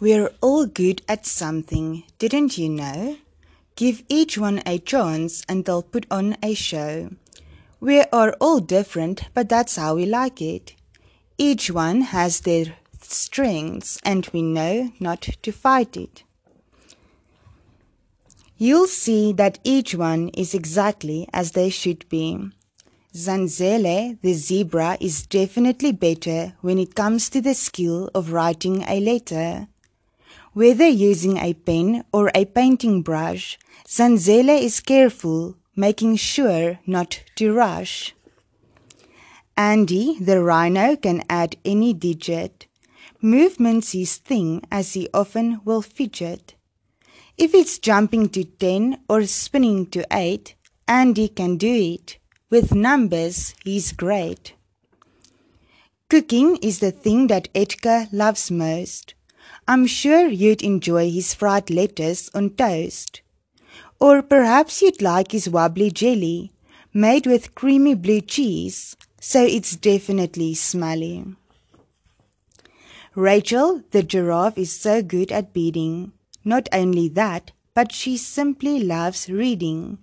We're all good at something, didn't you know? Give each one a chance and they'll put on a show. We are all different, but that's how we like it. Each one has their strengths and we know not to fight it. You'll see that each one is exactly as they should be. Zanzele, the zebra, is definitely better when it comes to the skill of writing a letter. Whether using a pen or a painting brush, Zanzele is careful, making sure not to rush. Andy, the rhino, can add any digit. Movement's his thing, as he often will fidget. If it's jumping to 10 or spinning to 8, Andy can do it. With numbers, he's great. Cooking is the thing that Edgar loves most. I'm sure you'd enjoy his fried lettuce on toast. Or perhaps you'd like his wobbly jelly, made with creamy blue cheese, so it's definitely smelly. Rachel, the giraffe, is so good at beading. Not only that, but she simply loves reading.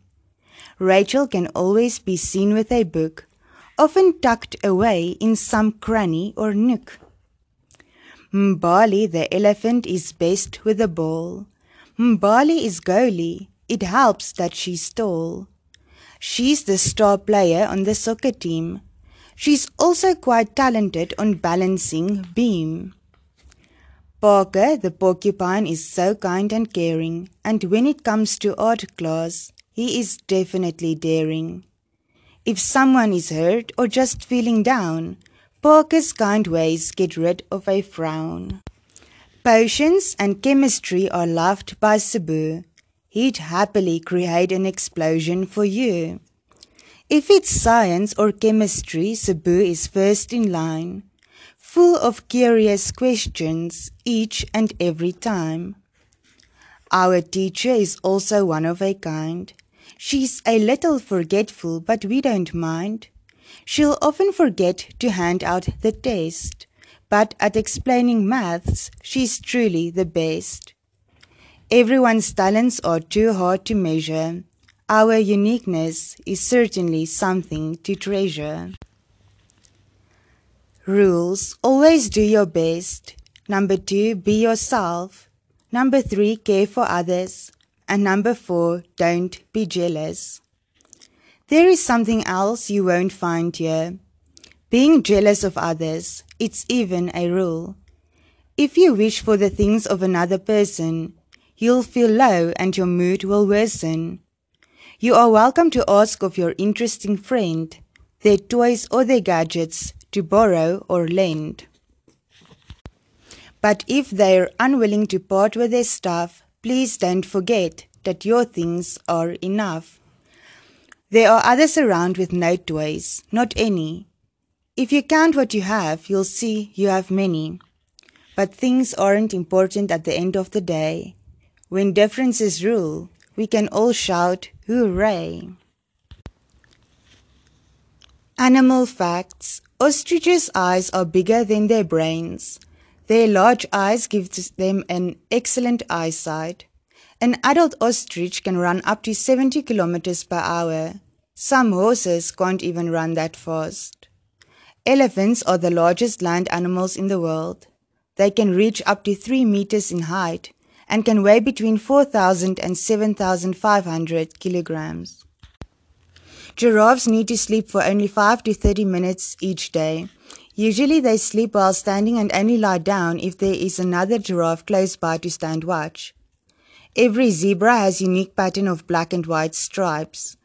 Rachel can always be seen with a book, often tucked away in some cranny or nook. Mbali the elephant is best with a ball. Mbali is goalie. It helps that she's tall. She's the star player on the soccer team. She's also quite talented on balancing beam. Parker, the porcupine, is so kind and caring, and when it comes to art class, he is definitely daring. If someone is hurt or just feeling down, Parker's kind ways get rid of a frown. Potions and chemistry are loved by Cebu. He'd happily create an explosion for you. If it's science or chemistry, Cebu is first in line, full of curious questions each and every time. Our teacher is also one of a kind. She's a little forgetful, but we don't mind. She'll often forget to hand out the test, but at explaining maths, she's truly the best. Everyone's talents are too hard to measure. Our uniqueness is certainly something to treasure. Rules Always do your best. Number two, be yourself. Number three, care for others. And number four, don't be jealous. There is something else you won't find here. Being jealous of others, it's even a rule. If you wish for the things of another person, you'll feel low and your mood will worsen. You are welcome to ask of your interesting friend their toys or their gadgets to borrow or lend. But if they're unwilling to part with their stuff, please don't forget that your things are enough. There are others around with no toys, not any. If you count what you have, you'll see you have many. But things aren't important at the end of the day. When differences rule, we can all shout, Hooray! Animal facts Ostriches' eyes are bigger than their brains. Their large eyes give them an excellent eyesight. An adult ostrich can run up to 70 kilometers per hour. Some horses can't even run that fast. Elephants are the largest land animals in the world. They can reach up to 3 meters in height and can weigh between 4,000 and 7,500 kilograms. Giraffes need to sleep for only 5 to 30 minutes each day. Usually they sleep while standing and only lie down if there is another giraffe close by to stand watch. Every zebra has unique pattern of black and white stripes.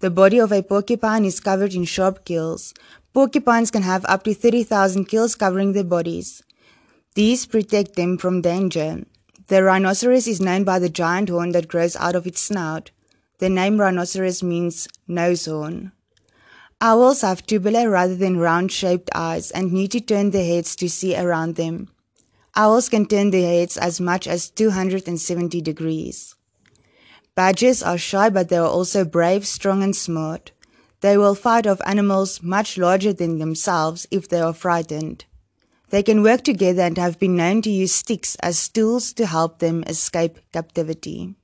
The body of a porcupine is covered in sharp quills. Porcupines can have up to 30,000 quills covering their bodies. These protect them from danger. The rhinoceros is known by the giant horn that grows out of its snout. The name rhinoceros means nose horn. Owls have tubular rather than round shaped eyes and need to turn their heads to see around them. Owls can turn their heads as much as 270 degrees. Badgers are shy, but they are also brave, strong, and smart. They will fight off animals much larger than themselves if they are frightened. They can work together and have been known to use sticks as tools to help them escape captivity.